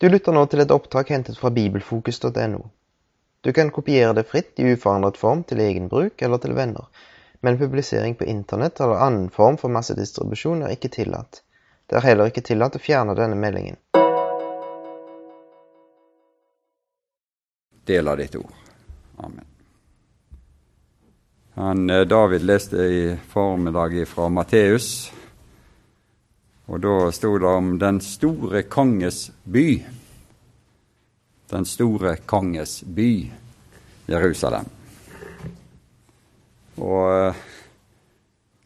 Du lytter nå til et opptak hentet fra bibelfokus.no. Du kan kopiere det fritt i uforandret form til egen bruk eller til venner, men publisering på internett eller annen form for massedistribusjon er ikke tillatt. Det er heller ikke tillatt å fjerne denne meldingen. Del av ditt ord. Amen. Han, eh, David leste i formiddag fra Matteus og da sto det om den store konges by. Den store konges by, Jerusalem. Og eh,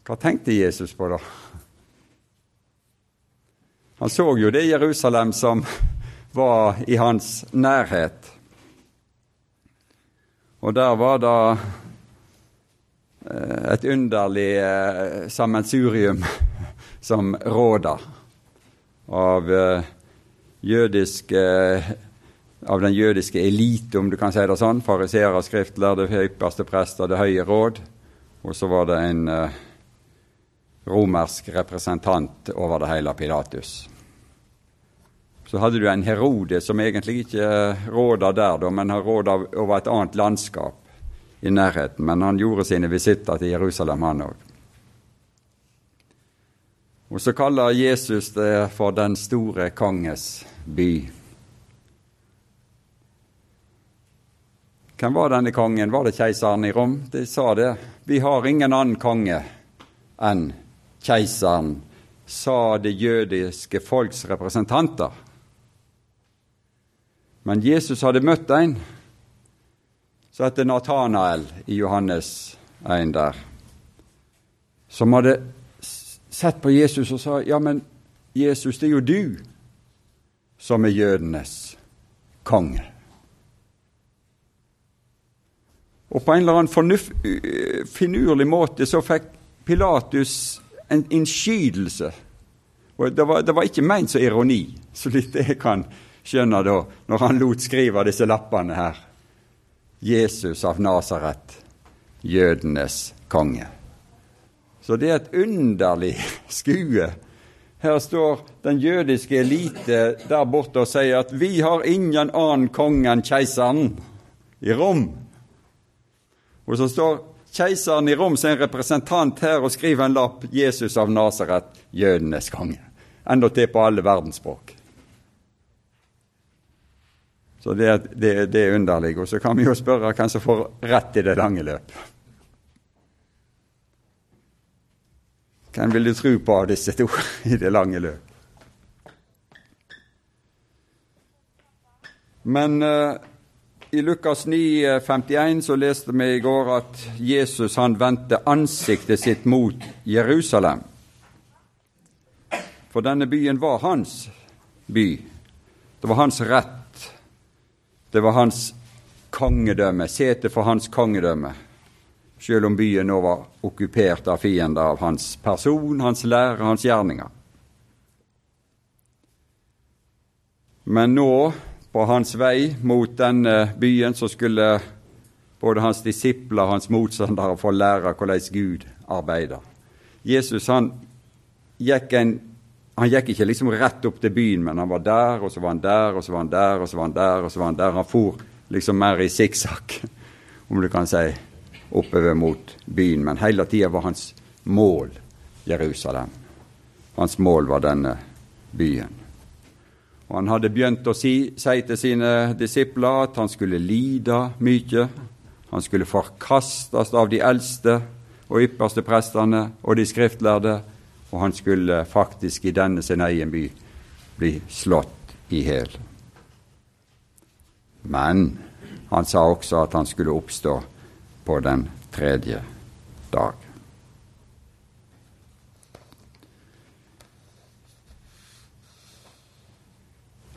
hva tenkte Jesus på da? Han så jo det Jerusalem som var i hans nærhet. Og der var det eh, et underlig eh, sammensurium som råder av, uh, jødiske, av den jødiske elite, om du kan si det sånn. Fariseere, skriftlærde, høyeste prester, Det høye råd. Og så var det en uh, romersk representant over det hele, Pilatus. Så hadde du en Herode som egentlig ikke råda der, da, men har råda over et annet landskap i nærheten. Men han gjorde sine visitter til Jerusalem, han òg. Og så kaller Jesus det for den store konges by. Hvem var denne kongen? Var det keiseren i Rom? De sa det. Vi har ingen annen konge enn keiseren, sa det jødiske folks representanter. Men Jesus hadde møtt en som heter Natanael i Johannes 1 der, som hadde sett på Jesus og sa ja, men Jesus, det er jo du som er jødenes konge. Og på en eller annen fornuft, finurlig måte så fikk Pilatus en innskytelse. Og det var, det var ikke ment som ironi, så litt jeg kan skjønne da, når han lot skrive disse lappene her. Jesus av Nasaret, jødenes konge. Så det er et underlig skue. Her står den jødiske elite der borte og sier at vi har ingen annen konge enn keiseren i Rom. Og så står keiseren i Rom som en representant her og skriver en lapp 'Jesus av Nasaret, jødenes konge'. Endatil på alle verdensspråk. Så det, det, det er underlig. Og så kan vi jo spørre hvem som får rett i det lange løp. Hvem vil du tro på av disse to i det lange løp? Men uh, i Lukas 9, 51 så leste vi i går at Jesus han vendte ansiktet sitt mot Jerusalem. For denne byen var hans by. Det var hans rett. Det var hans kongedømme, sete for hans kongedømme selv om byen nå var okkupert av fiender av hans person, hans lære, hans gjerninger. Men nå, på hans vei mot denne byen, så skulle både hans disipler og hans motstandere få lære hvordan Gud arbeider. Jesus han gikk, en, han gikk ikke liksom rett opp til byen, men han var der, og så var han der, og så var han der, og så var han der, og så var han der. Han for liksom mer i sikksakk, om du kan si oppover mot byen, men hele tida var hans mål Jerusalem. Hans mål var denne byen. Og Han hadde begynt å si, si til sine disipler at han skulle lide mye. Han skulle forkastes av de eldste og ypperste prestene og de skriftlærde, og han skulle faktisk i denne sin egen by bli slått i hjel. Men han sa også at han skulle oppstå på den tredje dag.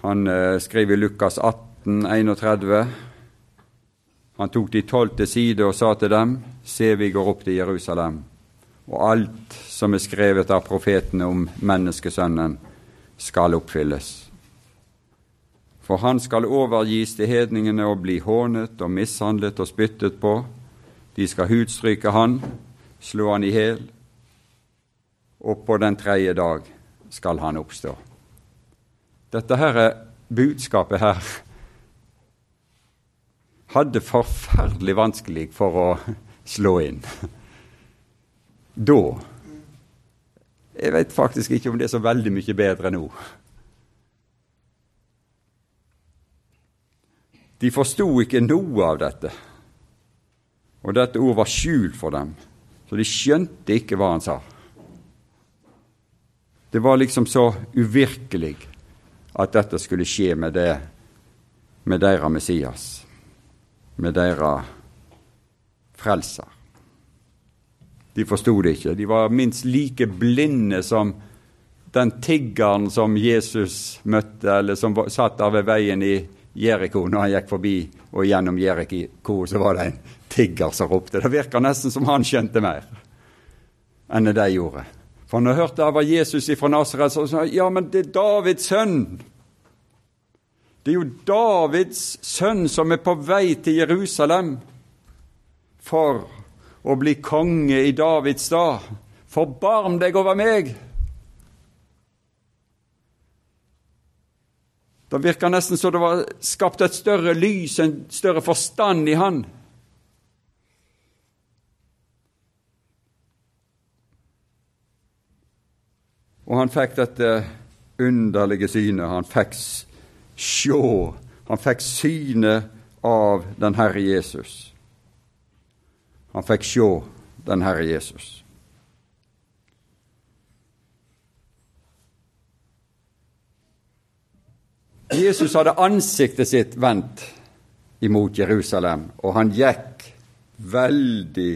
Han eh, skriver i Lukas 18, 31. Han tok de tolv til side og sa til dem, Se, vi går opp til Jerusalem, og alt som er skrevet av profetene om menneskesønnen, skal oppfylles. For han skal overgis til hedningene og bli hånet og mishandlet og spyttet på, de skal hudstryke han, slå han i hjel, og på den tredje dag skal han oppstå. Dette her er budskapet her hadde forferdelig vanskelig for å slå inn. Da Jeg vet faktisk ikke om det er så veldig mye bedre nå. De forsto ikke noe av dette, og dette ord var skjult for dem, så de skjønte ikke hva han sa. Det var liksom så uvirkelig at dette skulle skje med, det, med deres Messias, med deres frelser. De forsto det ikke. De var minst like blinde som den tiggeren som Jesus møtte, eller som satt der ved veien i Jeriko når han gikk forbi, og gjennom Jeriko så var det en tigger som ropte. Det virka nesten som han skjønte mer enn det de gjorde. For når han hørte det var Jesus fra Nasaret, så sa ja, men det er Davids sønn. Det er jo Davids sønn som er på vei til Jerusalem for å bli konge i Davids stad. Forbarm deg over meg! Det virka nesten som det var skapt et større lys, en større forstand i han. Og han fikk dette underlige synet. Han fikk sjå. Han fikk synet av den Herre Jesus. Han fikk sjå den Herre Jesus. Jesus hadde ansiktet sitt vendt imot Jerusalem, og han gikk veldig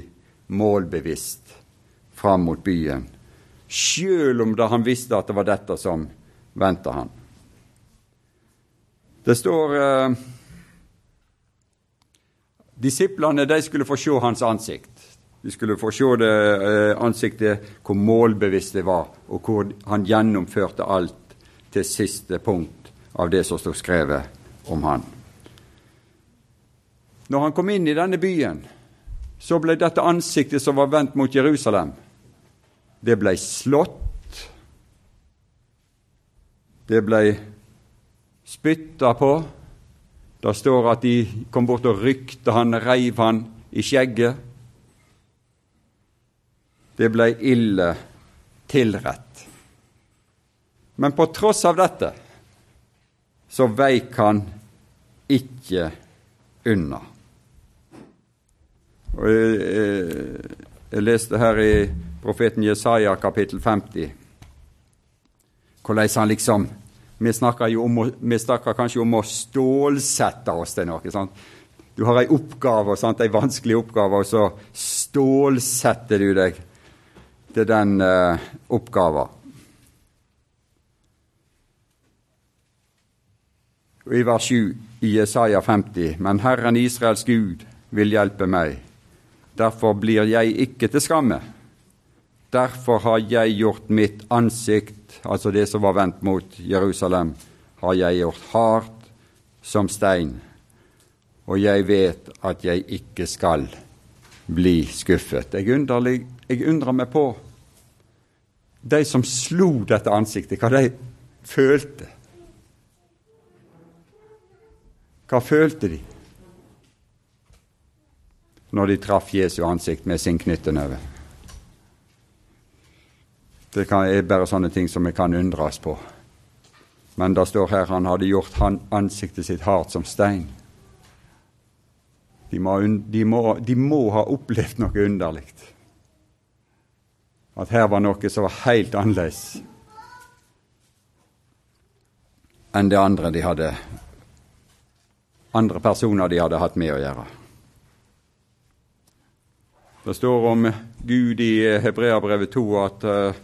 målbevisst fram mot byen, sjøl om da han visste at det var dette som venta han. Det står eh, Disiplene de skulle få se hans ansikt. De skulle få se det eh, ansiktet, hvor målbevisst det var, og hvor han gjennomførte alt til siste punkt av det som står skrevet om han. Når han kom inn i denne byen, så ble dette ansiktet som var vendt mot Jerusalem, det blei slått. Det blei spytta på. Det står at de kom bort og rykte han, reiv han i skjegget. Det blei ille tilrett. Men på tross av dette så veik han ikke unna. Og jeg, jeg, jeg leste her i profeten Jesaja kapittel 50 hvordan han liksom vi snakker, om, vi snakker, kanskje om å stålsette oss til noe. Sant? Du har ei oppgave, sant? ei vanskelig oppgave, og så stålsetter du deg til den uh, oppgaven. I vers 7 i Jesaja 50.: Men Herren Israels Gud vil hjelpe meg. Derfor blir jeg ikke til skamme. Derfor har jeg gjort mitt ansikt, altså det som var vendt mot Jerusalem, har jeg gjort hardt som stein, og jeg vet at jeg ikke skal bli skuffet. Jeg, underlig, jeg undrer meg på de som slo dette ansiktet, hva de følte. Hva følte de når de traff Jesu ansikt med sin knyttenøve? Det er bare sånne ting som vi kan undres på. Men det står her han hadde gjort han ansiktet sitt hardt som stein. De må, de, må, de må, ha opplevd noe underlig. At her var noe som var helt annerledes enn det andre de hadde andre personer de hadde hatt med å gjøre. Det står om Gud i Hebreabrevet 2 at uh,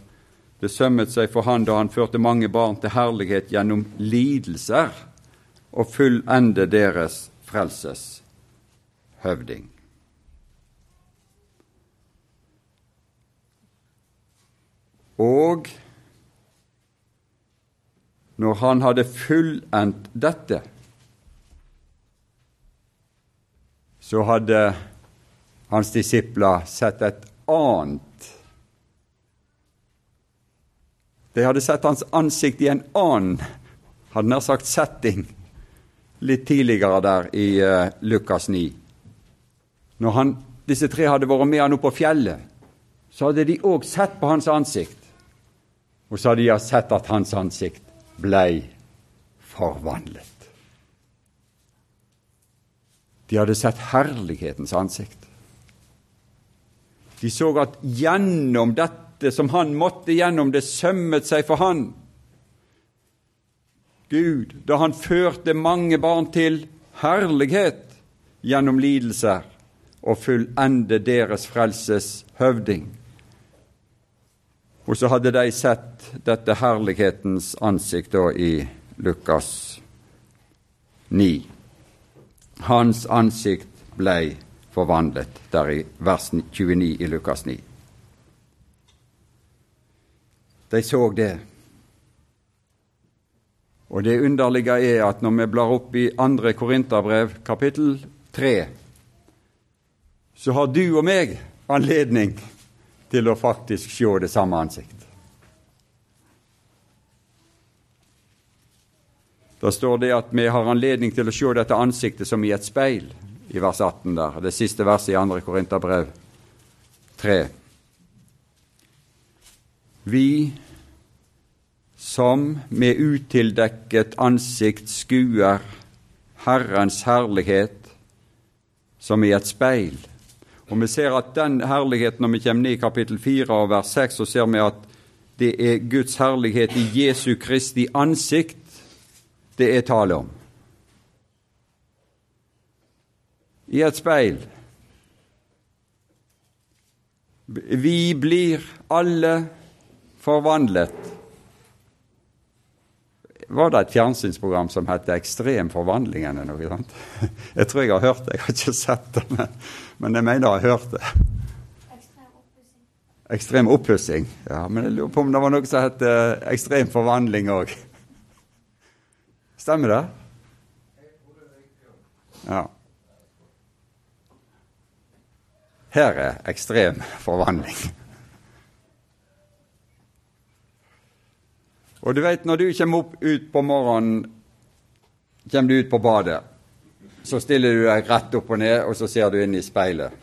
det sømmet seg for han da han førte mange barn til herlighet gjennom lidelser, og fullende deres frelses høvding. Og når han hadde fullendt dette, så hadde hans disipler sett et annet De hadde sett hans ansikt i en annen hadde nær sagt setting litt tidligere der i uh, Lukas 9. Når han, disse tre hadde vært med han opp på fjellet, så hadde de òg sett på hans ansikt. Og så hadde de sett at hans ansikt blei forvandlet. De hadde sett herlighetens ansikt. De så at gjennom dette som han måtte gjennom, det sømmet seg for han. Gud, da han førte mange barn til herlighet gjennom lidelser og fullende deres frelses høvding. Og så hadde de sett dette herlighetens ansikt da i Lukas 9. Hans ansikt blei forvandlet, der i vers 29 i Lukas 9. De så det. Og det underlige er at når vi blar opp i andre Korinterbrev, kapittel 3, så har du og meg anledning til å faktisk se det samme ansikt. Da står det at vi har anledning til å se dette ansiktet som i et speil, i vers 18 der. Det siste verset i 2. Korinterbrev 3. Vi som med utildekket ansikt skuer Herrens herlighet som i et speil. Og vi ser at den herligheten, når vi kommer ned i kapittel 4 og vers 6, så ser vi at det er Guds herlighet i Jesu Kristi ansikt det er tale om. I et speil. Vi blir alle forvandlet. Var det et fjernsynsprogram som het Ekstrem forvandling eller noe sånt? Jeg tror jeg har hørt det, jeg har ikke sett det, men, men jeg mener jeg har hørt det. Ekstrem oppussing. Ja, men jeg lurer på om det var noe som het ekstrem forvandling òg. Stemmer det? Ja. Her er ekstrem forvandling. Og du vet, når du kommer opp ut på morgenen, kommer du ut på badet, så stiller du deg rett opp og ned, og så ser du inn i speilet.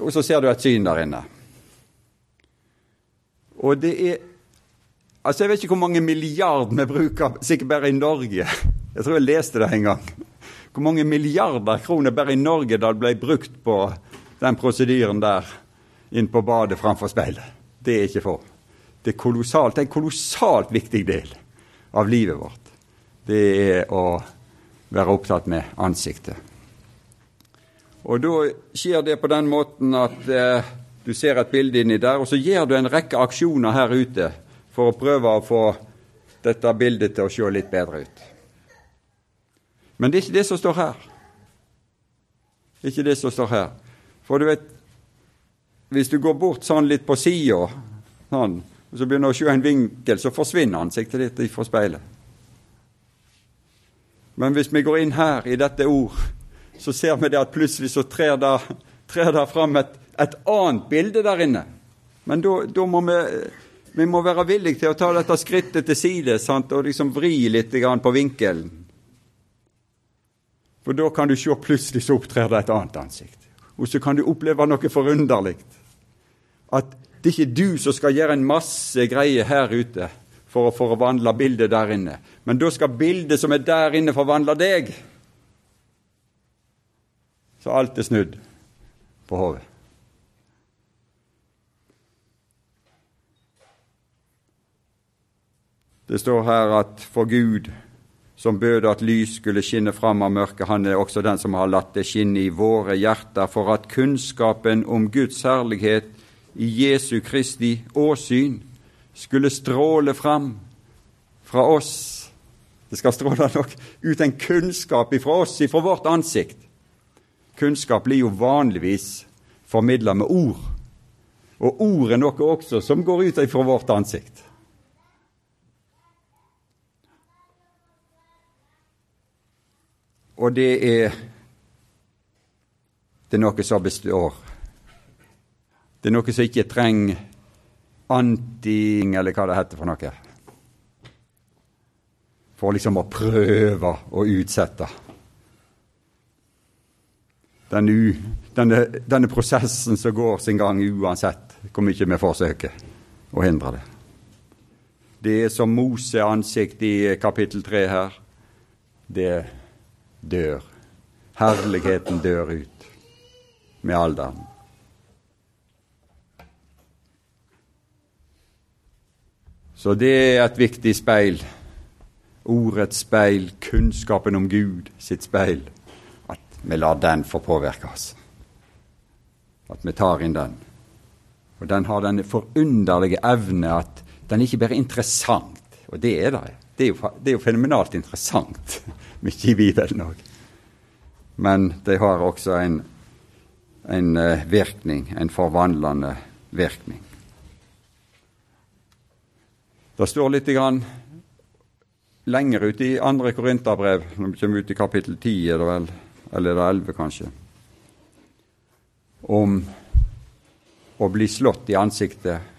Og så ser du et syn der inne. Og det er Altså, Jeg vet ikke hvor mange milliarder vi bruker sikkert bare i Norge. Jeg tror jeg leste det en gang. Hvor mange milliarder kroner bare i Norge da det ble brukt på den prosedyren der inn på badet framfor speilet. Det er ikke få. Det er kolossalt. En kolossalt viktig del av livet vårt. Det er å være opptatt med ansiktet. Og da skjer det på den måten at eh, du ser et bilde inni der, og så gjør du en rekke aksjoner her ute for å prøve å få dette bildet til å se litt bedre ut. Men det er ikke det som står her. Det er ikke det som står her. For du vet, hvis du går bort sånn litt på sida, sånn, og så begynner du å se en vinkel, så forsvinner ansiktet ditt ifra speilet. Men hvis vi går inn her i dette ord, så ser vi det at plutselig så trer det, trer det fram et, et annet bilde der inne. Men da må vi vi må være villige til å ta dette skrittet til side sant? og liksom vri litt på vinkelen. For da kan du se plutselig så opptrer det et annet ansikt. Og så kan du oppleve noe forunderlig. At det er ikke du som skal gjøre en masse greier her ute for å forvandle bildet der inne. Men da skal bildet som er der inne, forvandle deg. Så alt er snudd på hodet. Det står her at for Gud, som bød at lys skulle skinne fram av mørket, han er også den som har latt det skinne i våre hjerter, for at kunnskapen om Guds herlighet i Jesu Kristi åsyn skulle stråle fram fra oss. Det skal stråle nok ut en kunnskap ifra oss, ifra vårt ansikt. Kunnskap blir jo vanligvis formidla med ord, og ord er noe også som går ut ifra vårt ansikt. Og det er det er noe som består. Det er noe som ikke trenger anti eller hva det heter for noe. For liksom å prøve å utsette den u, denne, denne, prosessen som går sin gang uansett hvor mye vi forsøker å hindre det. Det som Mose ansikt i kapittel tre her. Det dør. Herligheten dør ut med alderen. Så det er et viktig speil. Ordets speil, kunnskapen om Gud sitt speil. At vi lar den få påvirke oss. At vi tar inn den. Og den har den forunderlige evne at den ikke bare er interessant, og det er det. Det er jo, det er jo fenomenalt interessant, mye i Bibelen òg. Men det har også en, en eh, virkning, en forvandlende virkning. Det står litt grann lenger ute i andre Korinterbrev, når vi kommer ut i kapittel 10, er det vel, eller er det 11 kanskje, om å bli slått i ansiktet.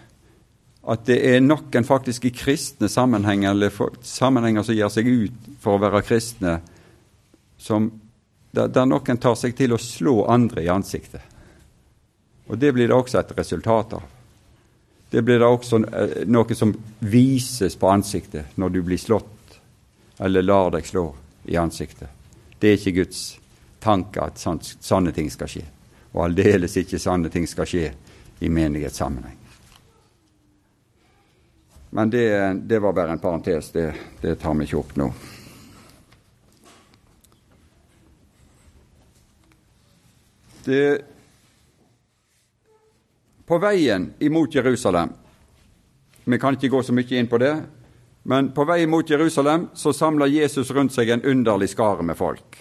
At det er noen faktisk i kristne sammenhenger, eller sammenhenger som gir seg ut for å være kristne, som, der, der noen tar seg til å slå andre i ansiktet. Og Det blir det også et resultat av. Det blir da også eh, noe som vises på ansiktet når du blir slått eller lar deg slå i ansiktet. Det er ikke Guds tanke at sanne ting skal skje. Og aldeles ikke sanne ting skal skje i menighetssammenheng. Men det, det, var bare en parentes. Det, det tar vi ikke opp nå. Det på veien imot Jerusalem Vi kan ikke gå så mye inn på det, men på vei mot Jerusalem så samler Jesus rundt seg en underlig skare med folk.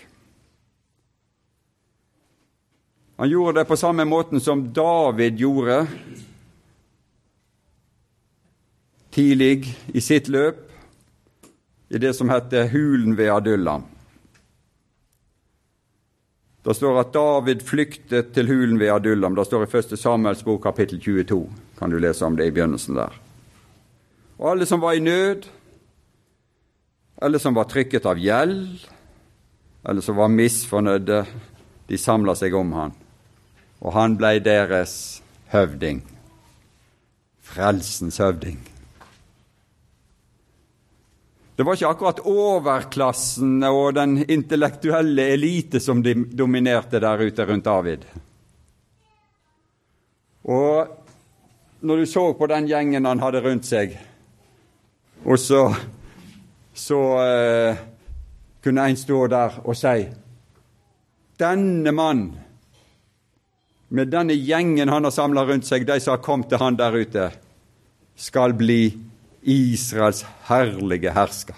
Han gjorde det på samme måten som David gjorde tidlig i sitt løp, i det som heter Hulen ved Adullam. Det står at David flyktet til hulen ved Adullam. Det står i 1. Samuels bok kapittel 22. Kan du lese om det i begynnelsen der. Og alle som var i nød, alle som var trykket av gjeld, alle som var misfornøyde, de samla seg om han. Og han blei deres høvding. Frelsens høvding. Det var ikke akkurat overklassen og den intellektuelle elite som dominerte der ute rundt David. Og når du så på den gjengen han hadde rundt seg, og så, så eh, kunne en stå der og si Denne mann, med denne gjengen han har samla rundt seg, de som har kommet til han der ute, skal bli Israels herlige hersker.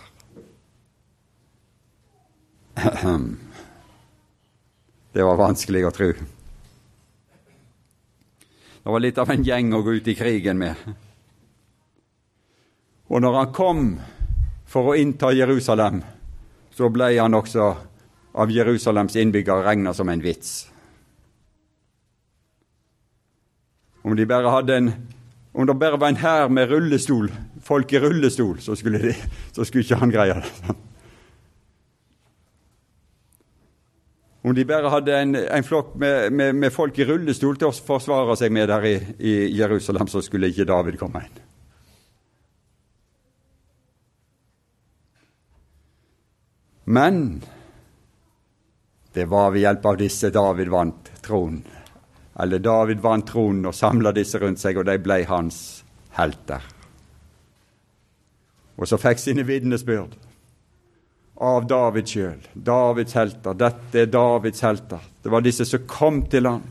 Det var vanskelig å tro. Det var litt av en gjeng å gå ut i krigen med. Og når han kom for å innta Jerusalem, så ble han også av Jerusalems innbyggere regna som en vits. Om de bare hadde en om det bare var en hær med rullestol, folk i rullestol, så skulle, de, så skulle ikke han greie det. Om de bare hadde en, en flokk med, med, med, folk i rullestol til å forsvare seg med der i, i Jerusalem, så skulle ikke David komme inn. Men det var ved hjelp av disse David vant tronen eller David vant tronen og samla disse rundt seg, og de ble hans helter. Og så fikk sine vitnesbyrd av David sjøl. Davids helter. Dette er Davids helter. Det var disse som kom til han,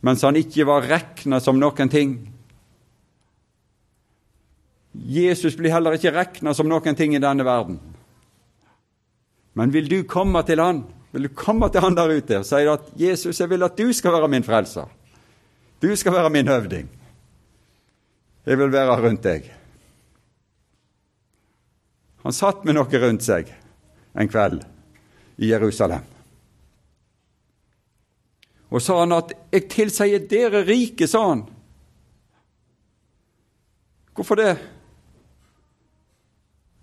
mens han ikke var regna som noen ting. Jesus blir heller ikke regna som noen ting i denne verden. Men vil du komme til han, vil du komme til han der ute og si at 'Jesus, jeg vil at du skal være min frelser'. Du skal være min høvding. Jeg vil være rundt deg. Han satt med noe rundt seg en kveld i Jerusalem. Og sa han at 'jeg tilsier dere rike', sa han. Hvorfor det?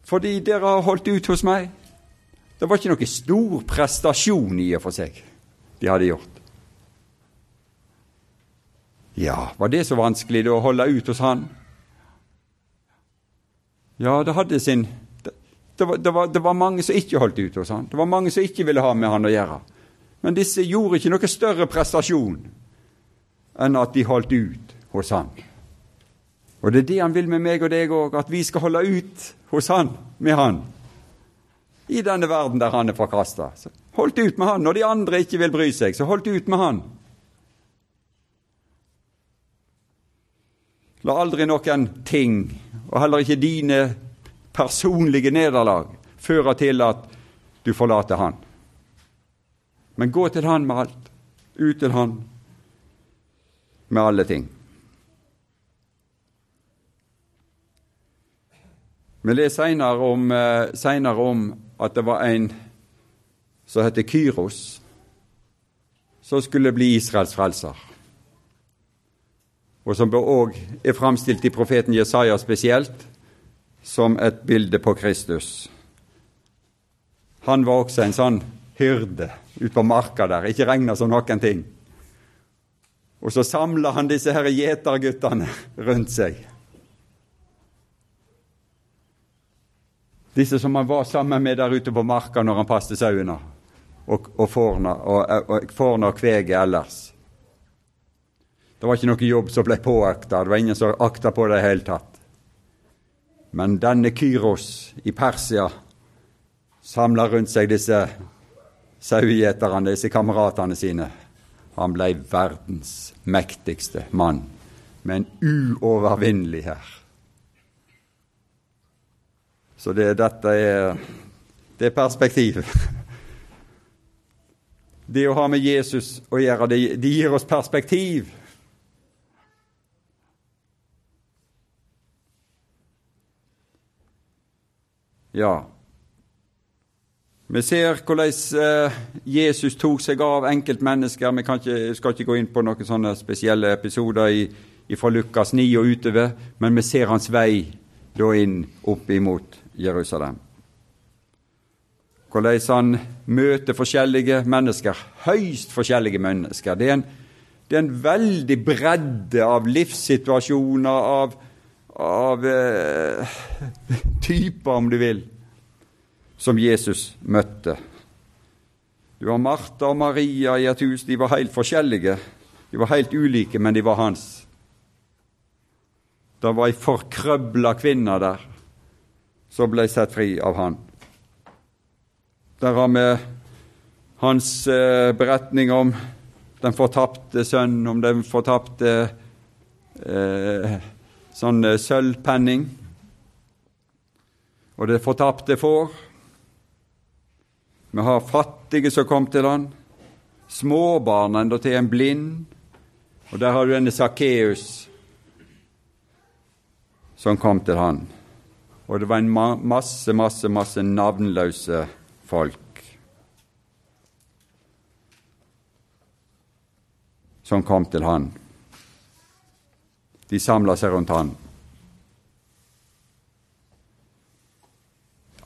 Fordi dere har holdt ut hos meg. Det var ikke noe stor prestasjon i og for seg de hadde gjort. Ja, var det så vanskelig da å holde ut hos han? Ja, det hadde sin det, var, det, var, det, var, mange som ikke holdt ut hos han. Det var mange som ikke ville ha med han å gjøre. Men disse gjorde ikke noe større prestasjon enn at de holdt ut hos han. Og det er det han vil med meg og deg òg, at vi skal holde ut hos han, med han. I denne verden der han er forkasta. Holdt ut med han. Når de andre ikke vil bry seg, så holdt ut med han. La aldri noen ting, og heller ikke dine personlige nederlag, fører til at du forlater Han. Men gå til Han med alt. Ut til Han med alle ting. Vi leser senere om, eh, om, at det var en som heter Kyros, som skulle bli Israels frelser. Og som òg er framstilt i profeten Jesaja spesielt, som et bilde på Kristus. Han var også en sånn hyrde ute på marka der, ikke regna som noen ting. Og så samla han disse her gjeterguttene rundt seg. Disse som han var sammen med der ute på marka når han passet sauene og, og fårna og, og, og kveget ellers. Det var ikke noe jobb som ble påakta, det var ingen som akta på det i hele tatt. Men denne Kyros i Persia samla rundt seg disse sauegjeterne, disse kameratene sine. Han ble verdens mektigste mann, men uovervinnelig her. Så det, dette er, det er perspektiv. Det å ha med Jesus å gjøre, det, gir oss perspektiv. Ja, vi ser hvordan eh, Jesus tok seg av enkeltmennesker. Vi ikke, skal ikke gå inn på noen sånne spesielle episoder fra Lukas 9 og utover, men vi ser hans vei da inn opp imot Jerusalem. Hvordan han møter forskjellige mennesker, høyst forskjellige mennesker. Det er en, det er en veldig bredde av livssituasjoner, av, av eh, typer, om du vil, som Jesus møtte. Du har Martha og Maria i et hus. De var helt forskjellige. De var helt ulike, men de var hans. Det var ei forkrøbla kvinne der som ble satt fri av han. Der har vi hans eh, beretning om den fortapte sønnen, om den fortapte eh, sånn eh, sølvpenning, og det fortapte får. Vi har fattige som kom til han, småbarn enda til en blind, og der har du denne Sakkeus som kom til han. Og det var en masse, masse, masse navnløse folk som kom til han. De samla seg rundt han.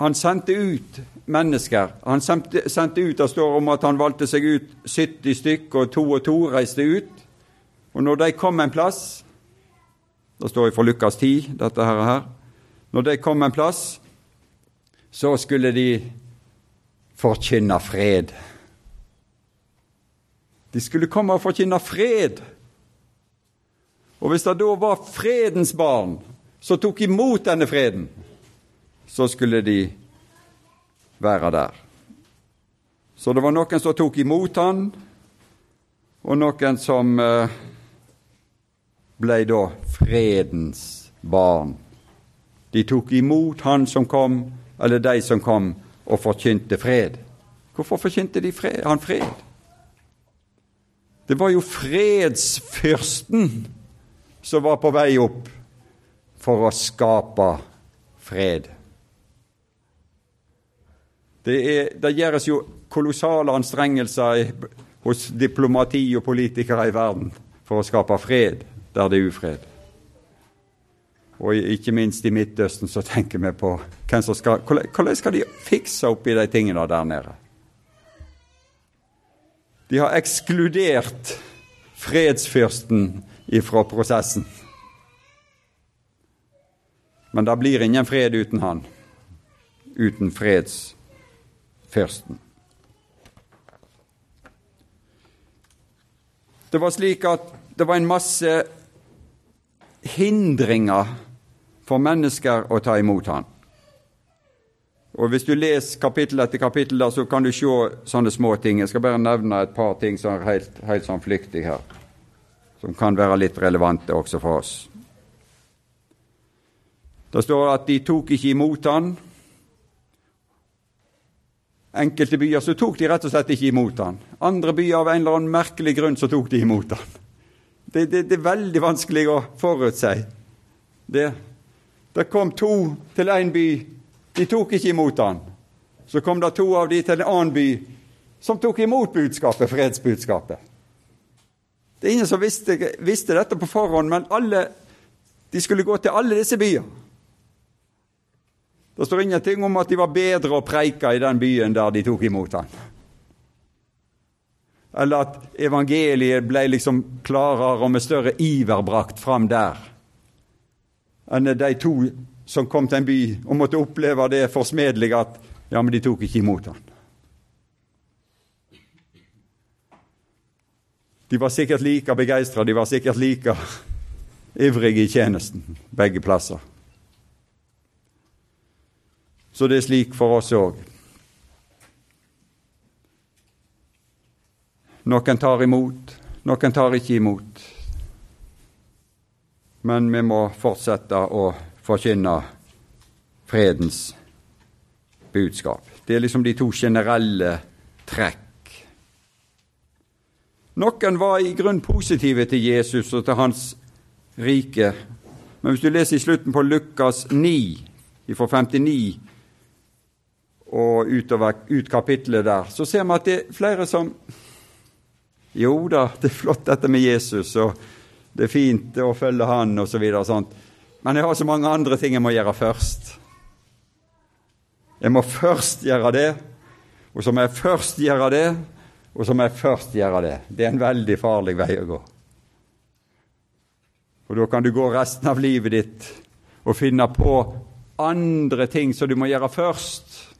Han sendte ut mennesker. Han sendte, sendte ut, Det står om at han valgte seg ut 70 stykk, og to og to reiste ut. Og når de kom en plass Det står fra Lukas 10, dette her. Når de kom en plass, så skulle de forkynne fred. De skulle komme og forkynne fred. Og hvis det da var fredens barn som tok imot denne freden, så skulle de være der. Så det var noen som tok imot han, og noen som eh, ble da fredens barn. De tok imot han som kom, eller de som kom og forkynte fred. Hvorfor forkynte de fred, han fred? Det var jo fredsfyrsten som var på vei opp for å skape fred. Det, er, det gjøres jo kolossale anstrengelser hos diplomati og politikere i verden for å skape fred der det er ufred. Og ikke minst i Midtøsten så tenker vi på skal, hvordan skal de fikse opp i de tingene der nede. De har ekskludert fredsfyrsten ifra prosessen. Men det blir ingen fred uten han, uten fredsfyrsten. Det var slik at det var en masse hindringer for mennesker å ta imot han. Og Hvis du leser kapittel etter kapittel, så kan du se sånne små ting. Jeg skal bare nevne et par ting som er helt, helt sånn flyktig her, som kan være litt relevante også for oss. Det står at de tok ikke imot han. Enkelte byer så tok de rett og slett ikke imot han. Andre byer av en eller annen merkelig grunn så tok de imot han. Det, det, det er veldig vanskelig å forutse det. Det kom to til én by, de tok ikke imot han. Så kom det to av de til en annen by som tok imot budskapet, fredsbudskapet. Det er ingen som visste, visste dette på forhånd, men alle, de skulle gå til alle disse byene. Det står ingenting om at de var bedre å preike i den byen der de tok imot han. Eller at evangeliet ble liksom klarere og med større iver brakt fram der enn de to som kom til en by og måtte oppleve det forsmedelige at ja, men de tok ikke imot han. De var sikkert like begeistra, de var sikkert like ivrige i tjenesten, begge plasser. Så det er slik for oss òg. Noen tar imot, noen tar ikke imot. Men vi må fortsette å forkynne fredens budskap. Det er liksom de to generelle trekk. Noen var i grunn positive til Jesus og til hans rike. Men hvis du leser i slutten på Lukas 9, fra 59 og utover ut kapittelet der, så ser vi at det er flere som Jo da, det er flott dette med Jesus, og det er fint å følge han og så videre og sånt, men jeg har så mange andre ting jeg må gjøre først. Jeg må først gjøre det, og så må jeg først gjøre det, og så må jeg først gjøre det. Det er en veldig farlig vei å gå. Og da kan du gå resten av livet ditt og finne på andre ting som du må gjøre først.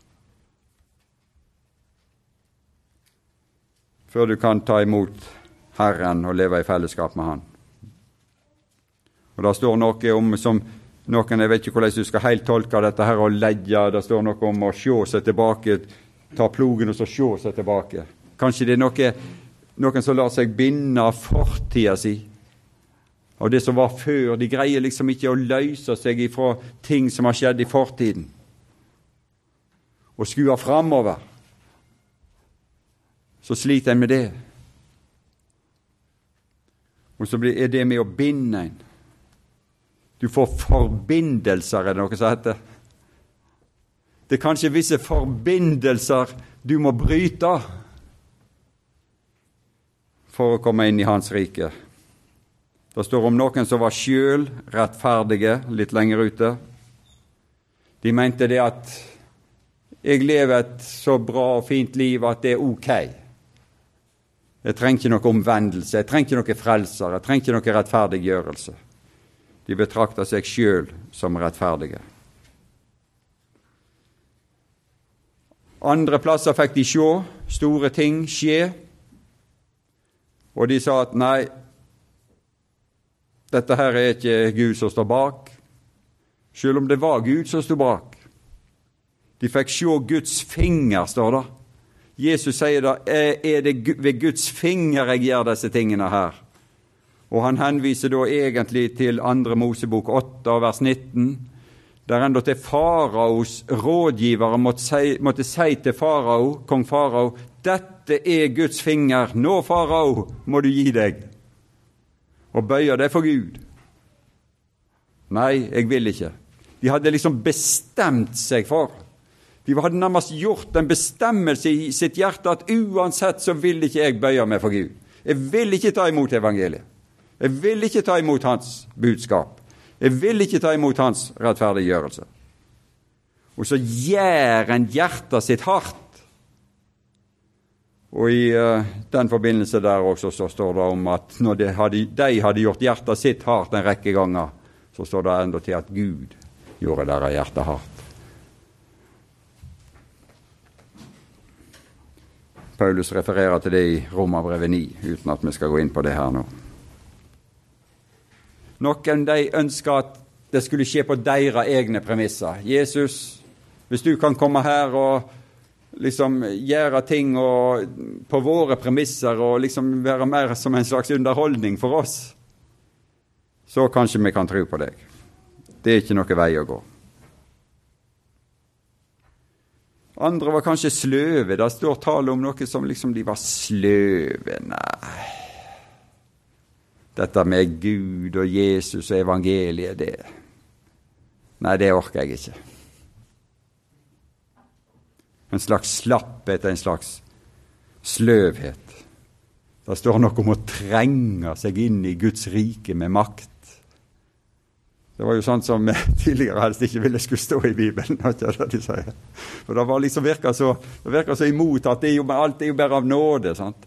før du kan ta imot Herren og leve i fellesskap med Han. Og Det står noe om som noen, Jeg vet ikke hvordan du skal helt tolke dette her å legge. Det står noe om å se seg tilbake, ta plogen og så se seg tilbake. Kanskje det er noe, noen som lar seg binde av fortida si, av det som var før. De greier liksom ikke å løse seg ifra ting som har skjedd i fortiden, og skue framover så sliter en med det. Og så er det med å binde en. Du får forbindelser, er det noe som heter. Det er kanskje visse forbindelser du må bryte for å komme inn i Hans rike. Det står om noen som var sjøl rettferdige, litt lenger ute. De mente det at jeg lever et så bra og fint liv at det er ok. Jeg trenger ikke noe omvendelse, jeg trenger ikke noe frelser, jeg trenger ikke noe rettferdiggjørelse. De betrakter seg sjøl som rettferdige. Andre plasser fikk de se store ting skje, og de sa at nei, dette her er ikke Gud som står bak, selv om det var Gud som sto bak. De fikk se Guds finger, står det. Jesus sier da er det ved Guds finger jeg gjør disse tingene her. Og han henviser da egentlig til 2. Mosebok 8, vers 19, der endatil faraos rådgivere måtte si, måtte si til farao, kong farao, dette er Guds finger, nå, farao, må du gi deg, og bøye deg for Gud. Nei, jeg vil ikke. De hadde liksom bestemt seg for de hadde nærmest gjort en bestemmelse i sitt hjerte at uansett så vil ikke jeg bøye meg for Gud. Jeg vil ikke ta imot evangeliet. Jeg vil ikke ta imot hans budskap. Jeg vil ikke ta imot hans rettferdiggjørelse. Og så gjør en hjertet sitt hardt. Og i uh, den forbindelse der også så står det om at når de hadde, de hadde gjort hjertet sitt hardt en rekke ganger, så står det enda til at Gud gjorde deres hjerte hardt. Paulus refererer til det i Romerbrevet 9, uten at vi skal gå inn på det her nå. Noen de ønsker at det skulle skje på deres egne premisser. Jesus, hvis du kan komme her og liksom gjøre ting på våre premisser og liksom være mer som en slags underholdning for oss, så kanskje vi kan tro på deg. Det er ikke noe vei å gå. Andre var kanskje sløve. Det står tale om noe som liksom de var sløve. Nei Dette med Gud og Jesus og evangeliet, det Nei, det orker jeg ikke. En slags slapphet, en slags sløvhet. Det står noe om å trenge seg inn i Guds rike med makt. Det var jo sånn som tidligere helst ikke ville skulle stå i Bibelen. ikke det de sier. For Det var liksom virka så, så, imot at er jo, alt er jo bare av nåde. sant?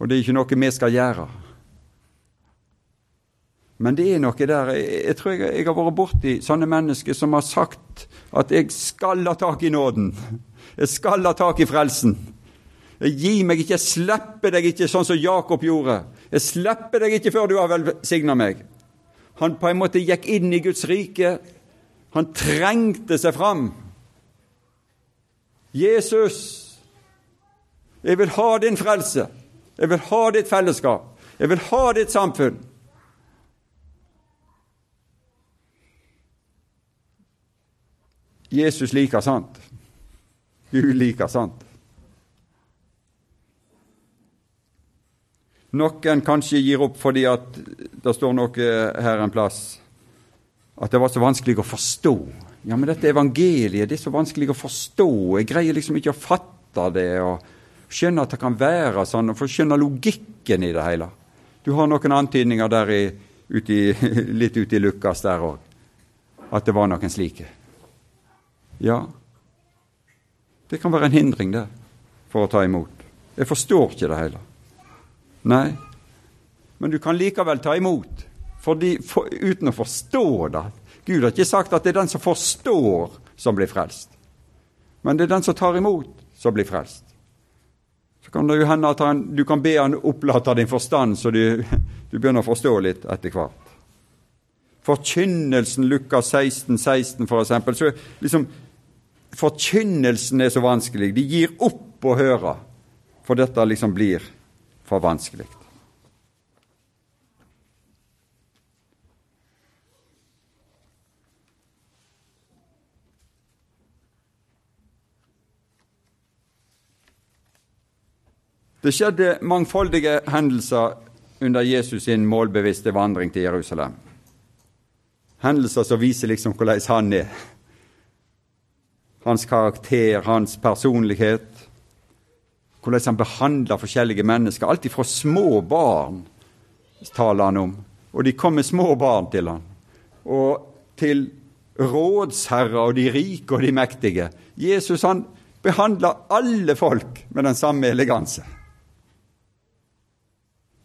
Og det er ikke noe vi skal gjøre. Men det er noe der Jeg, jeg tror jeg, jeg har vært borti sånne mennesker som har sagt at jeg skal ha tak i nåden. Jeg skal ha tak i frelsen. Jeg gir meg ikke, jeg slipper deg ikke sånn som Jakob gjorde. Jeg slipper deg ikke før du har velsigna meg. Han på en måte gikk inn i Guds rike. Han trengte seg fram. Jesus, jeg vil ha din frelse. Jeg vil ha ditt fellesskap. Jeg vil ha ditt samfunn. Jesus liker sant. Gud liker sant. Noen kanskje gir opp fordi at det står noe her en plass at det var så vanskelig å forstå. Ja, men dette evangeliet det er så vanskelig å forstå. Jeg greier liksom ikke å fatte det og skjønne at det kan være sånn, og få skjønne logikken i det hele. Du har noen antydninger der i, ut i, litt ute i Lukas der òg, at det var noen slike. Ja, det kan være en hindring, det, for å ta imot. Jeg forstår ikke det hele. Nei, men du kan likevel ta imot fordi, for, uten å forstå det. Gud har ikke sagt at det er den som forstår, som blir frelst. Men det er den som tar imot, som blir frelst. Så kan det jo hende at han, du kan be han opplate din forstand, så du, du begynner å forstå litt etter hvert. Forkynnelsen, Lukas 16, 16 for eksempel, så liksom Forkynnelsen er så vanskelig. De gir opp å høre, for dette liksom blir for vanskelig. Det skjedde mangfoldige hendelser under Jesus sin målbevisste vandring til Jerusalem. Hendelser som viser liksom hvordan han er. Hans karakter, hans personlighet hvordan han behandler forskjellige mennesker. Alt fra små barn taler han om. Og de kom med små barn til han. Og til rådsherrer og de rike og de mektige. Jesus han behandler alle folk med den samme eleganse.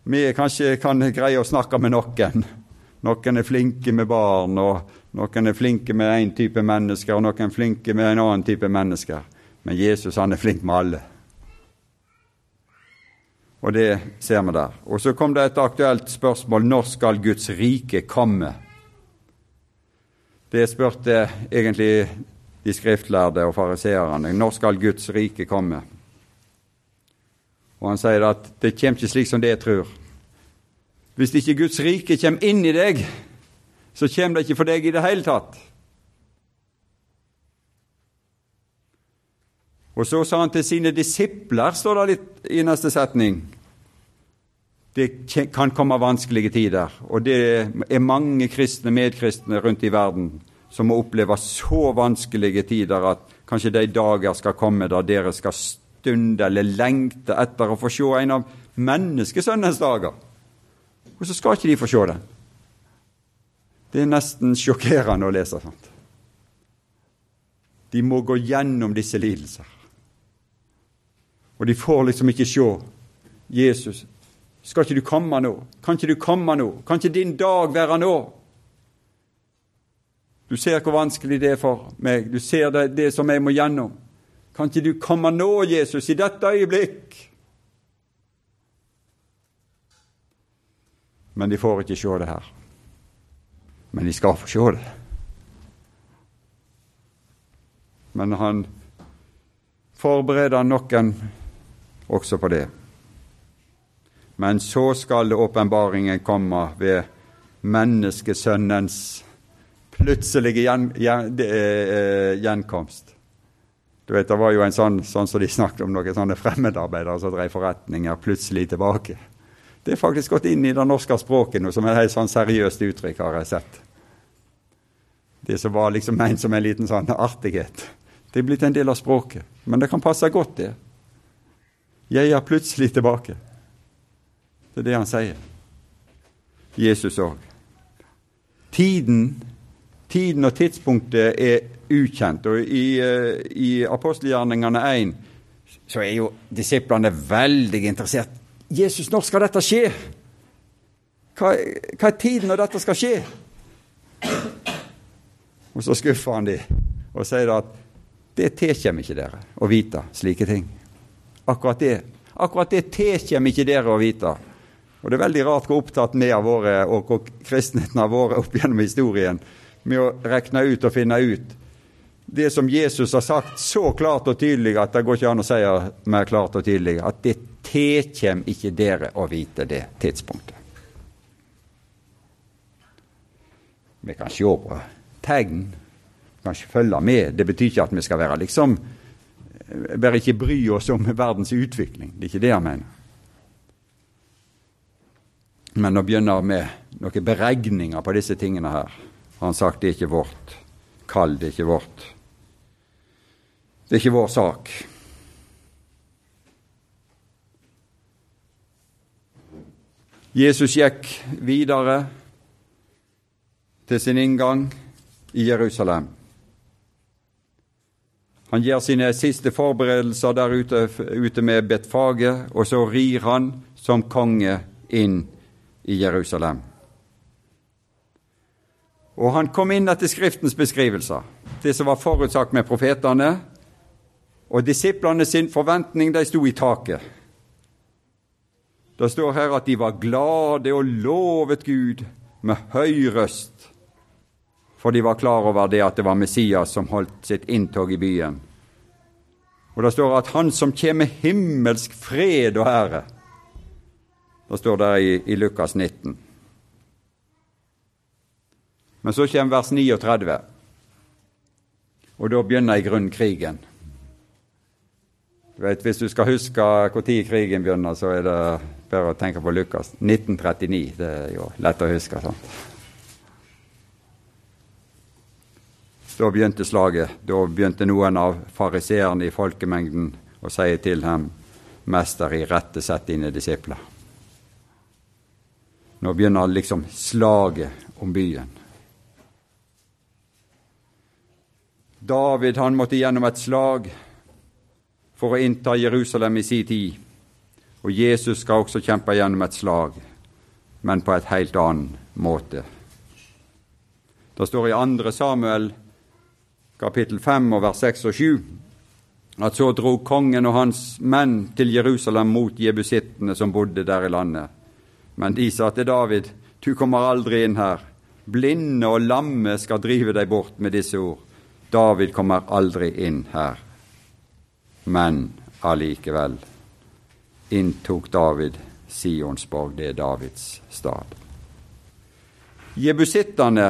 Vi kanskje kan greie å snakke med noen. Noen er flinke med barn, og noen er flinke med én type mennesker, og noen er flinke med en annen type mennesker. Men Jesus han er flink med alle. Og det ser vi der. Og så kom det et aktuelt spørsmål når skal Guds rike komme? Det spurte egentlig de skriftlærde og fariseerne. Når skal Guds rike komme? Og han sier at det kommer ikke slik som det tror. Hvis ikke Guds rike kommer inn i deg, så kommer det ikke for deg i det hele tatt. Og så sa han til sine disipler, står det litt i neste setning det kan komme vanskelige tider, og det er mange kristne medkristne rundt i verden som må oppleve så vanskelige tider at kanskje de dager skal komme da dere skal stunde eller lengte etter å få se en av menneskesønnens dager. Og så skal ikke de få se den. Det er nesten sjokkerende å lese sånt. De må gå gjennom disse lidelser. Og de får liksom ikke se Jesus. Skal ikke du komme nå? Kan ikke du komme nå? Kan ikke din dag være nå? Du ser hvor vanskelig det er for meg. Du ser det, det som jeg må gjennom. Kan ikke du komme nå, Jesus, i dette øyeblikk? Men de får ikke se det her. Men de skal få se det. Men han forbereder noen også på det. Men så skal åpenbaringen komme ved menneskesønnens plutselige gjen, gjen, eh, gjenkomst. Du vet, Det var jo en sånn sånn som de snakket om noen sånne fremmedarbeidere som drev forretninger plutselig tilbake. Det er faktisk gått inn i det norske språket nå som et helt sånn seriøst uttrykk, har jeg sett. Det som var liksom ment som en liten sånn artighet. Det er blitt en del av språket. Men det kan passe godt, det. Jeg er plutselig tilbake. Det er det han sier. Jesus òg. Tiden Tiden og tidspunktet er ukjent. og I, uh, i apostelgjerningene 1 så er jo disiplene veldig interessert. Jesus, når skal dette skje? Hva, hva er tiden når dette skal skje? Og så skuffer han de og sier at det tilkommer ikke dere å vite slike ting. Akkurat det akkurat det tilkommer ikke dere å vite. Og Det er veldig rart hvor opptatt vi har vært, og hvor kristenheten har vært opp gjennom historien med å regne ut og finne ut det som Jesus har sagt så klart og tydelig at det går ikke an å si mer klart og tydelig, at det tilkommer ikke dere å vite det tidspunktet. Vi kan se på tegn, kanskje følge med. Det betyr ikke at vi skal være liksom Bare ikke bry oss om verdens utvikling. Det er ikke det jeg mener. Men å begynne med noen beregninger på disse tingene her han sagt det er ikke vårt kall, det er ikke vårt Det er ikke vår sak. Jesus gikk videre til sin inngang i Jerusalem. Han gjør sine siste forberedelser der ute, ute med Betfage, og så rir han som konge inn i Jerusalem. Og han kom inn etter Skriftens beskrivelser, det som var forutsagt med profetene. Og disiplene sin forventning de sto i taket. Det står her at de var glade og lovet Gud med høy røst, for de var klar over det at det var Messias som holdt sitt inntog i byen. Og det står at Han som kommer med himmelsk fred og ære. Det står der i, i Lukas 19. Men så kommer vers 39, og da begynner i grunnen krigen. Du vet, Hvis du skal huske når krigen begynner, så er det bare å tenke på Lukas. 1939. Det er jo lett å huske. sånt. Da begynte slaget. Da begynte noen av fariseerne i folkemengden å si til ham, Mester, irettesett dine disipler. Nå begynner liksom slaget om byen. David han måtte gjennom et slag for å innta Jerusalem i sin tid. Og Jesus skal også kjempe gjennom et slag, men på et helt annen måte. Det står i 2. Samuel kapittel 5 og vers 6 og 7 at så dro kongen og hans menn til Jerusalem mot jebusittene som bodde der i landet. Men de sa til David, du kommer aldri inn her. Blinde og lamme skal drive deg bort med disse ord. David kommer aldri inn her. Men allikevel inntok David Sionsborg, det er Davids stad. Jebusittene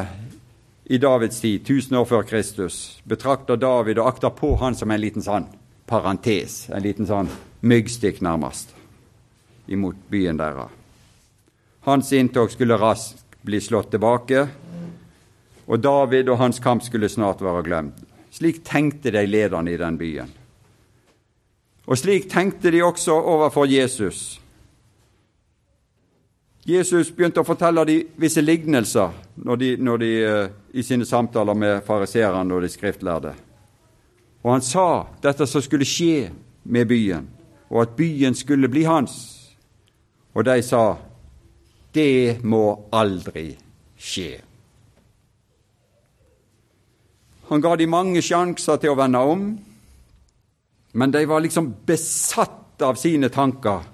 i Davids tid, 1000 år før Kristus, betrakter David og akter på han som en liten sånn parentes, en liten sånn myggstikk, nærmest, imot byen deres. Hans inntog skulle raskt bli slått tilbake, og David og hans kamp skulle snart være glemt. Slik tenkte de lederne i den byen. Og slik tenkte de også overfor Jesus. Jesus begynte å fortelle dem visse lignelser når de, når de, eh, i sine samtaler med fariseerne og de skriftlærde. Og han sa dette som skulle skje med byen, og at byen skulle bli hans. Og de sa, det må aldri skje. Han ga de mange sjanser til å vende om, men de var liksom besatt av sine tanker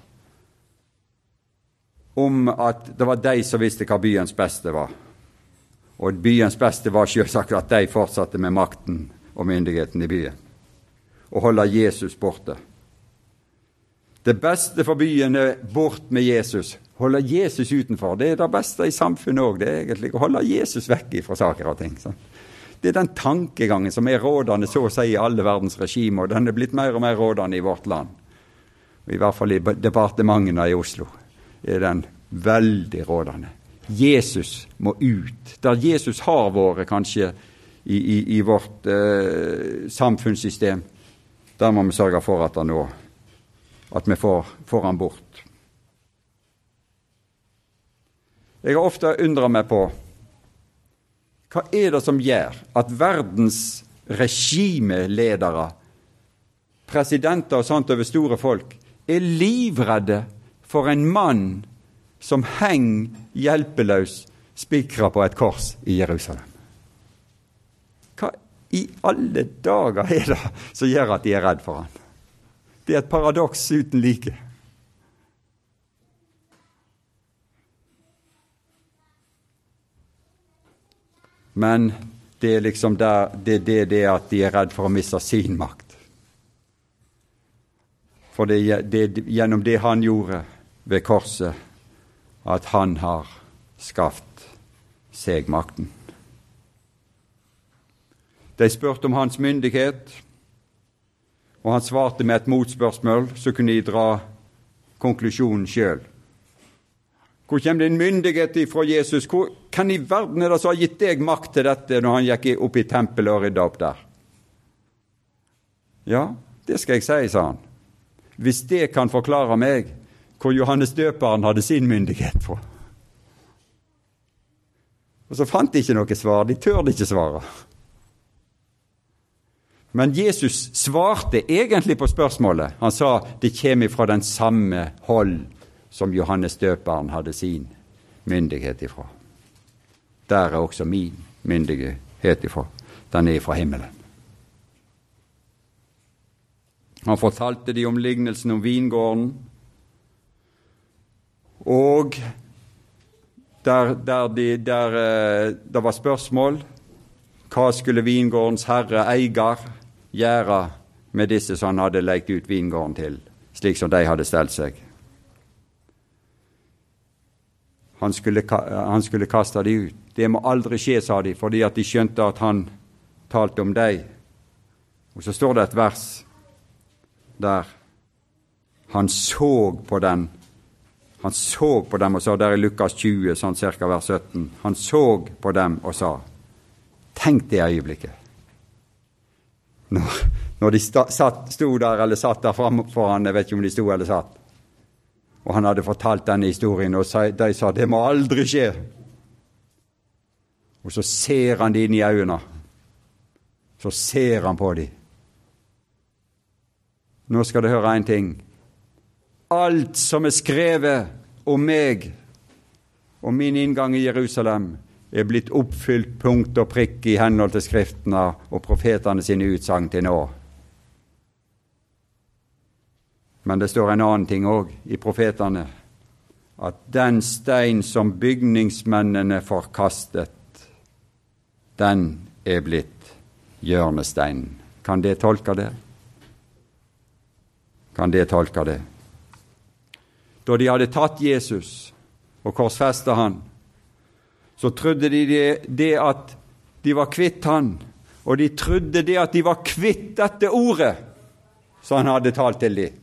om at det var de som visste hva byens beste var. Og byens beste var selvsagt at de fortsatte med makten og myndigheten i byen, og holde Jesus borte. Det beste for byen er bort med Jesus. Holde Jesus utenfor. Det er det beste i samfunnet òg, egentlig å holde Jesus vekk fra saker og ting. Sånn. Det er den tankegangen som er rådende så å si i alle verdens regimer, og den er blitt mer og mer rådende i vårt land. I hvert fall i departementene i Oslo er den veldig rådende. Jesus må ut. Der Jesus har vært, kanskje, i, i, i vårt eh, samfunnssystem, der må vi sørge for at, han nå, at vi får, får han bort. Jeg har ofte undra meg på hva er det som gjør at verdens regimeledere, presidenter og sånt over store folk, er livredde for en mann som henger hjelpeløs spikra på et kors i Jerusalem. Hva i alle dager er det som gjør at de er redd for han? Det er et paradoks uten like. Men det er liksom der, det, det, det at de er redd for å miste sin makt. For det er gjennom det han gjorde, ved korset at han har skaffet seg makten. De spurte om hans myndighet, og han svarte med et motspørsmål, så kunne de dra konklusjonen sjøl. Hvor kommer din myndighet ifra, Jesus? Hvor, kan i verden er det som har gitt deg makt til dette når han gikk opp i tempelet og rydda opp der? Ja, det skal jeg si, sa han. Hvis det kan forklare meg hvor Johannes døperen hadde sin myndighet på. Og så fant de ikke noe svar. De tørde ikke svare. Men Jesus svarte egentlig på spørsmålet. Han sa det kommer fra den samme hold som Johannes døperen hadde sin myndighet ifra. Der er også min myndighet ifra. Den er fra himmelen. Han fortalte de om lignelsen om vingården og der, der, de, der eh, det var spørsmål hva skulle vingårdens herre, eier, gjøre med disse som han hadde lekt ut vingården til, slik som de hadde stelt seg? Han skulle, han skulle kaste de ut. Det må aldri skje, sa de, fordi at de skjønte at han talte om dem. Og så står det et vers der han så på den han så på dem og sa, der i Lukas 20, sånn ca. vers 17 Han så på dem og sa Tenk det øyeblikket. Når, når de satt, sto der eller satt der framfor han, jeg vet ikke om de sto eller satt, og han hadde fortalt denne historien, og de sa 'det må aldri skje'. Og så ser han de inn i øynene. Så ser han på dem. Nå skal du høre en ting alt som er skrevet om meg og min inngang i Jerusalem, er blitt oppfylt punkt og prikk i henhold til Skriftene og profetene sine utsagn til nå. Men det står en annen ting òg i profetene, at den stein som bygningsmennene forkastet, den er blitt hjørnesteinen. Kan det tolke det? Kan det tolke det? Da de hadde tatt Jesus og korsfesta han, så trodde de det, det at de var kvitt han, og de trodde det at de var kvitt dette ordet som han hadde talt til dem.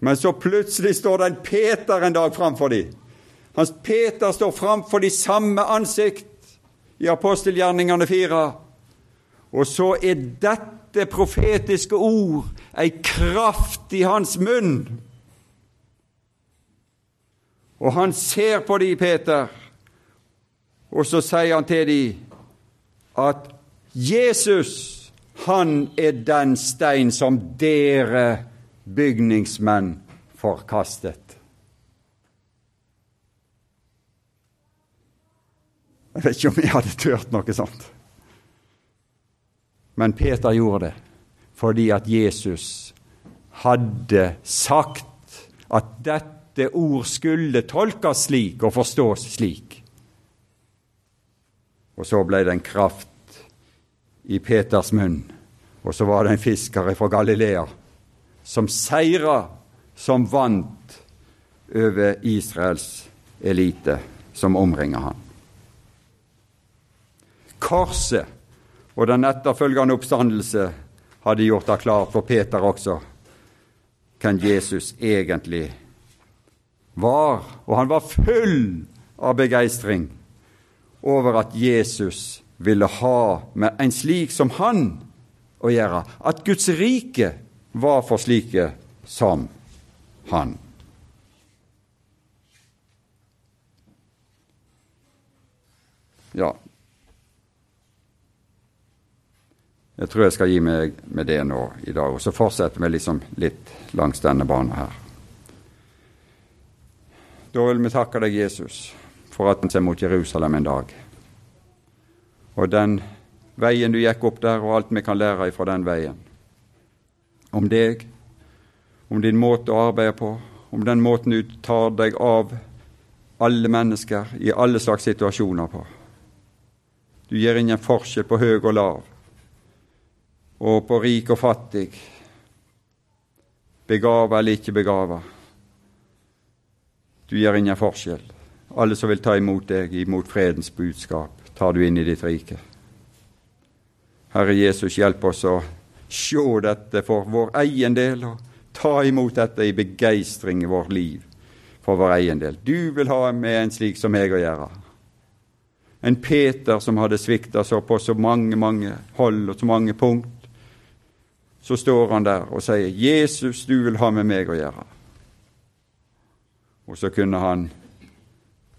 Men så plutselig står det en Peter en dag framfor dem. Hans Peter står framfor de samme ansikt i apostelgjerningene fire. Og så er dette profetiske ord ei kraft i hans munn Og han ser på de, Peter, og så sier han til de at Jesus, han er den stein som dere bygningsmenn forkastet. Jeg vet ikke om jeg hadde turt noe sånt. Men Peter gjorde det fordi at Jesus hadde sagt at dette ord skulle tolkes slik og forstås slik. Og så ble det en kraft i Peters munn, og så var det en fisker fra Galilea som seira, som vant over Israels elite som omringer han. Korset og den etterfølgende oppstandelse hadde gjort det klart for Peter også hvem Jesus egentlig var. Og han var full av begeistring over at Jesus ville ha med en slik som han å gjøre. At Guds rike var for slike som han. Ja, Jeg tror jeg skal gi meg med det nå i dag, og så fortsetter vi liksom litt langs denne banen her. Da vil vi takke deg, Jesus, for at han ser mot Jerusalem en dag. Og den veien du gikk opp der, og alt vi kan lære fra den veien. Om deg, om din måte å arbeide på, om den måten du tar deg av alle mennesker i alle slags situasjoner på. Du gjør ingen forskjell på høy og lav og på rik og fattig, begava eller ikke begava. Du gjør ingen forskjell. Alle som vil ta imot deg, imot fredens budskap, tar du inn i ditt rike. Herre Jesus, hjelp oss å se dette for vår egen del, og ta imot dette i begeistring i vårt liv for vår egen del. Du vil ha med en slik som meg å gjøre. En Peter som hadde svikta så på så mange, mange hold og så mange punkt så står han der og sier 'Jesus, du vil ha med meg å gjøre'. Og så kunne han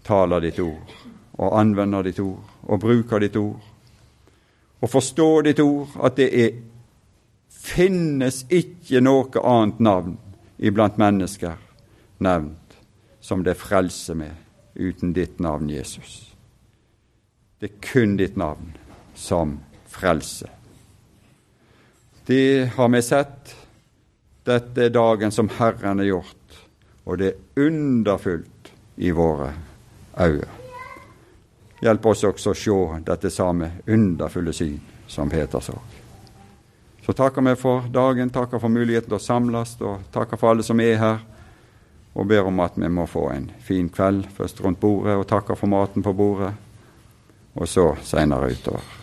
tale ditt ord og anvende ditt ord og bruke ditt ord og forstå ditt ord, at det er, finnes ikke noe annet navn iblant mennesker nevnt som det frelser med uten ditt navn, Jesus. Det er kun ditt navn som frelser. Det har vi sett. Dette er dagen som Herren har gjort, og det er underfullt i våre øyne. Hjelp oss også å se dette samme underfulle syn som Peter så. Så takker vi for dagen, takker for muligheten til å samles, og takker for alle som er her, og ber om at vi må få en fin kveld først rundt bordet, og takker for maten på bordet, og så seinere utover.